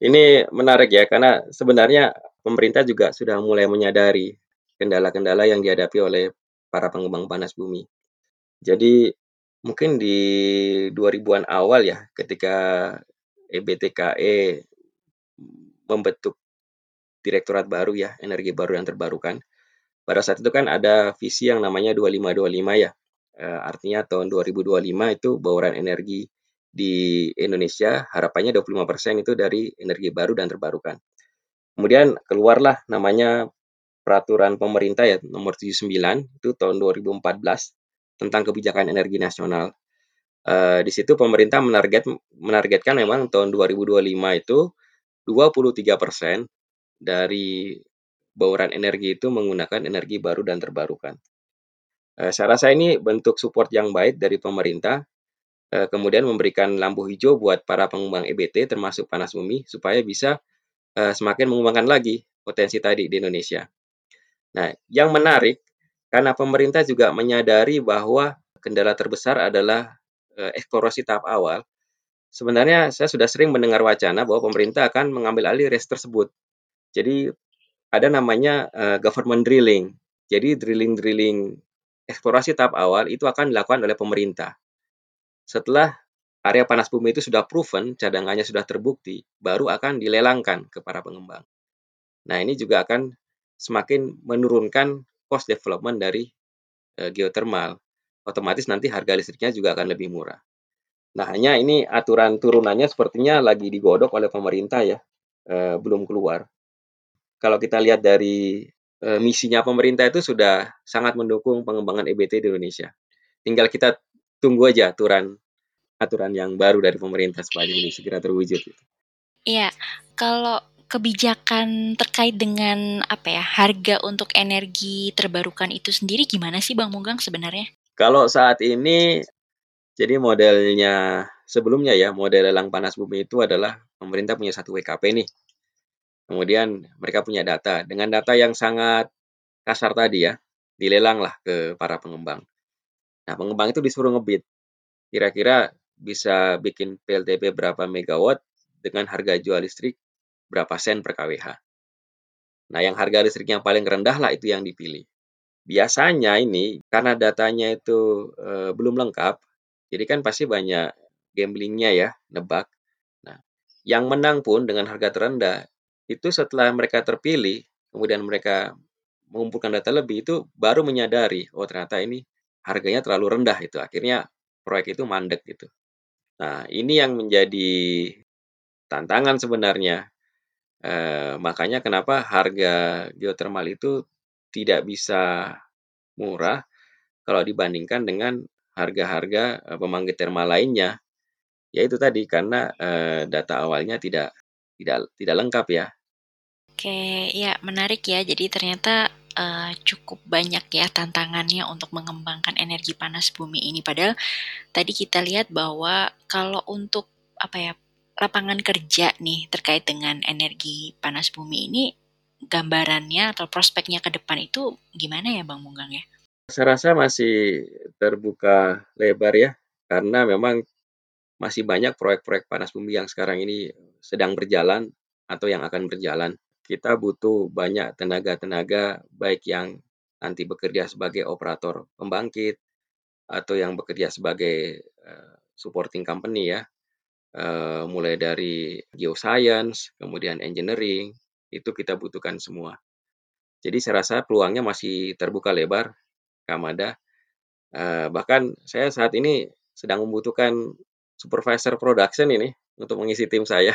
ini menarik ya karena sebenarnya pemerintah juga sudah mulai menyadari kendala-kendala yang dihadapi oleh para pengembang panas bumi. Jadi mungkin di 2000-an awal ya ketika EBTKE membentuk direktorat baru ya, energi baru yang terbarukan. Pada saat itu kan ada visi yang namanya 2525 ya. E, artinya tahun 2025 itu bauran energi di Indonesia harapannya 25% itu dari energi baru dan terbarukan. Kemudian keluarlah namanya peraturan pemerintah ya nomor 79 itu tahun 2014 tentang kebijakan energi nasional. Uh, di situ pemerintah menarget menargetkan memang tahun 2025 itu 23 persen dari bauran energi itu menggunakan energi baru dan terbarukan. Uh, saya rasa ini bentuk support yang baik dari pemerintah, uh, kemudian memberikan lampu hijau buat para pengembang EBT termasuk panas bumi supaya bisa uh, semakin mengembangkan lagi potensi tadi di Indonesia. Nah, yang menarik karena pemerintah juga menyadari bahwa kendala terbesar adalah uh, eksplorasi tahap awal. Sebenarnya saya sudah sering mendengar wacana bahwa pemerintah akan mengambil alih res tersebut. Jadi ada namanya uh, government drilling. Jadi drilling-drilling eksplorasi tahap awal itu akan dilakukan oleh pemerintah. Setelah area panas bumi itu sudah proven, cadangannya sudah terbukti, baru akan dilelangkan ke para pengembang. Nah, ini juga akan semakin menurunkan cost development dari uh, geothermal. Otomatis nanti harga listriknya juga akan lebih murah. Nah, hanya ini aturan turunannya sepertinya lagi digodok oleh pemerintah ya, uh, belum keluar. Kalau kita lihat dari uh, misinya pemerintah itu sudah sangat mendukung pengembangan EBT di Indonesia. Tinggal kita tunggu aja aturan aturan yang baru dari pemerintah supaya ini segera terwujud. Iya, kalau kebijakan terkait dengan apa ya harga untuk energi terbarukan itu sendiri gimana sih Bang Munggang sebenarnya? Kalau saat ini jadi modelnya sebelumnya ya model lelang panas bumi itu adalah pemerintah punya satu WKP nih. Kemudian mereka punya data dengan data yang sangat kasar tadi ya dilelang lah ke para pengembang. Nah pengembang itu disuruh ngebit kira-kira bisa bikin PLTP berapa megawatt dengan harga jual listrik berapa sen per kWh. Nah, yang harga listrik yang paling rendah lah itu yang dipilih. Biasanya ini karena datanya itu e, belum lengkap, jadi kan pasti banyak gamblingnya ya, nebak. Nah, yang menang pun dengan harga terendah itu setelah mereka terpilih, kemudian mereka mengumpulkan data lebih itu baru menyadari, oh ternyata ini harganya terlalu rendah itu. Akhirnya proyek itu mandek gitu. Nah, ini yang menjadi tantangan sebenarnya Eh, makanya kenapa harga geothermal itu tidak bisa murah kalau dibandingkan dengan harga-harga eh, pembangkit termal lainnya. Ya itu tadi karena eh, data awalnya tidak tidak tidak lengkap ya. Oke, ya menarik ya. Jadi ternyata uh, cukup banyak ya tantangannya untuk mengembangkan energi panas bumi ini. Padahal tadi kita lihat bahwa kalau untuk apa ya lapangan kerja nih terkait dengan energi panas bumi ini gambarannya atau prospeknya ke depan itu gimana ya Bang Munggang ya? Saya rasa masih terbuka lebar ya karena memang masih banyak proyek-proyek panas bumi yang sekarang ini sedang berjalan atau yang akan berjalan. Kita butuh banyak tenaga-tenaga baik yang nanti bekerja sebagai operator pembangkit atau yang bekerja sebagai uh, supporting company ya uh, mulai dari geoscience, kemudian engineering, itu kita butuhkan semua. Jadi saya rasa peluangnya masih terbuka lebar, Kamada. Uh, bahkan saya saat ini sedang membutuhkan supervisor production ini untuk mengisi tim saya.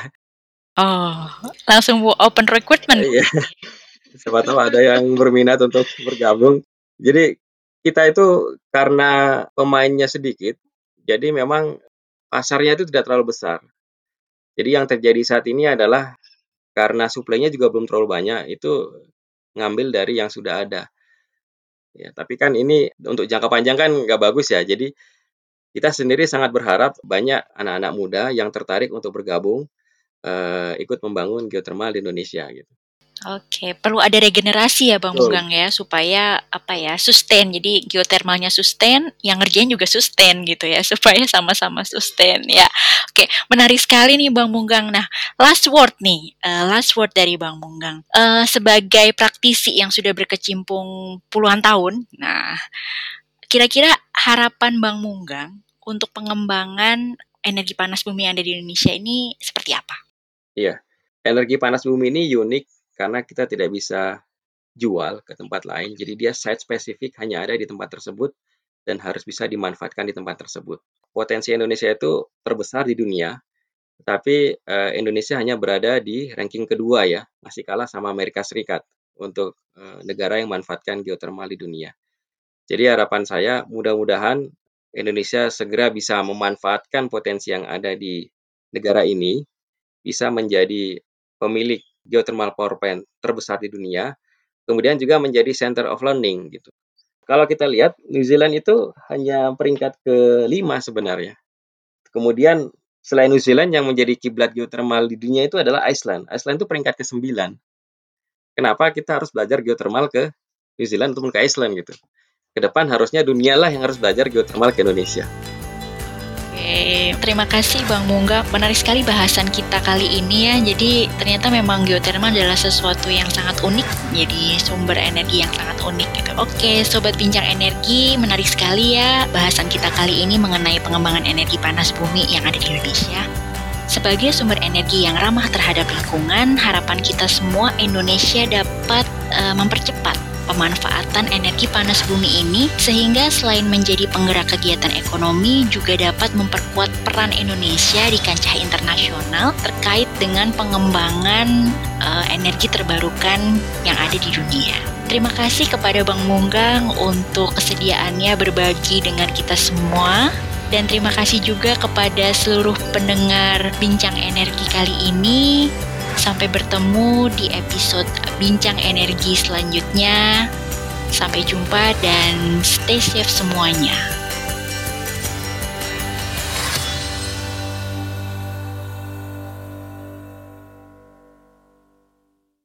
Oh, langsung open recruitment? Iya. (laughs) Siapa tahu ada yang berminat untuk bergabung. Jadi kita itu karena pemainnya sedikit, jadi memang pasarnya itu tidak terlalu besar. Jadi yang terjadi saat ini adalah karena suplainya juga belum terlalu banyak, itu ngambil dari yang sudah ada. Ya, tapi kan ini untuk jangka panjang kan nggak bagus ya. Jadi kita sendiri sangat berharap banyak anak-anak muda yang tertarik untuk bergabung uh, ikut membangun geothermal di Indonesia gitu. Oke, perlu ada regenerasi ya Bang Munggang ya supaya apa ya sustain. Jadi geotermalnya sustain, yang ngerjain juga sustain gitu ya (laughs) supaya sama-sama sustain ya. Oke, menarik sekali nih Bang Munggang. Nah, last word nih, uh, last word dari Bang Munggang. Uh, sebagai praktisi yang sudah berkecimpung puluhan tahun, nah kira-kira harapan Bang Munggang untuk pengembangan energi panas bumi yang ada di Indonesia ini seperti apa? Iya, energi panas bumi ini unik karena kita tidak bisa jual ke tempat lain. Jadi dia site spesifik hanya ada di tempat tersebut dan harus bisa dimanfaatkan di tempat tersebut. Potensi Indonesia itu terbesar di dunia, tapi uh, Indonesia hanya berada di ranking kedua ya, masih kalah sama Amerika Serikat untuk uh, negara yang memanfaatkan geothermal di dunia. Jadi harapan saya mudah-mudahan Indonesia segera bisa memanfaatkan potensi yang ada di negara ini, bisa menjadi pemilik geothermal power plant terbesar di dunia, kemudian juga menjadi center of learning gitu. Kalau kita lihat New Zealand itu hanya peringkat kelima sebenarnya. Kemudian selain New Zealand yang menjadi kiblat geothermal di dunia itu adalah Iceland. Iceland itu peringkat ke-9. Kenapa kita harus belajar geothermal ke New Zealand ataupun ke Iceland gitu. Ke depan harusnya dunialah yang harus belajar geothermal ke Indonesia terima kasih Bang Mungga. Menarik sekali bahasan kita kali ini ya. Jadi ternyata memang geotermal adalah sesuatu yang sangat unik. Jadi sumber energi yang sangat unik gitu. Oke, sobat bincang energi, menarik sekali ya bahasan kita kali ini mengenai pengembangan energi panas bumi yang ada di Indonesia. Sebagai sumber energi yang ramah terhadap lingkungan, harapan kita semua Indonesia dapat uh, mempercepat pemanfaatan energi panas bumi ini sehingga selain menjadi penggerak kegiatan ekonomi juga dapat memperkuat peran Indonesia di kancah internasional terkait dengan pengembangan uh, energi terbarukan yang ada di dunia. Terima kasih kepada Bang Munggang untuk kesediaannya berbagi dengan kita semua dan terima kasih juga kepada seluruh pendengar Bincang Energi kali ini. Sampai bertemu di episode Bincang Energi selanjutnya. Sampai jumpa dan stay safe semuanya.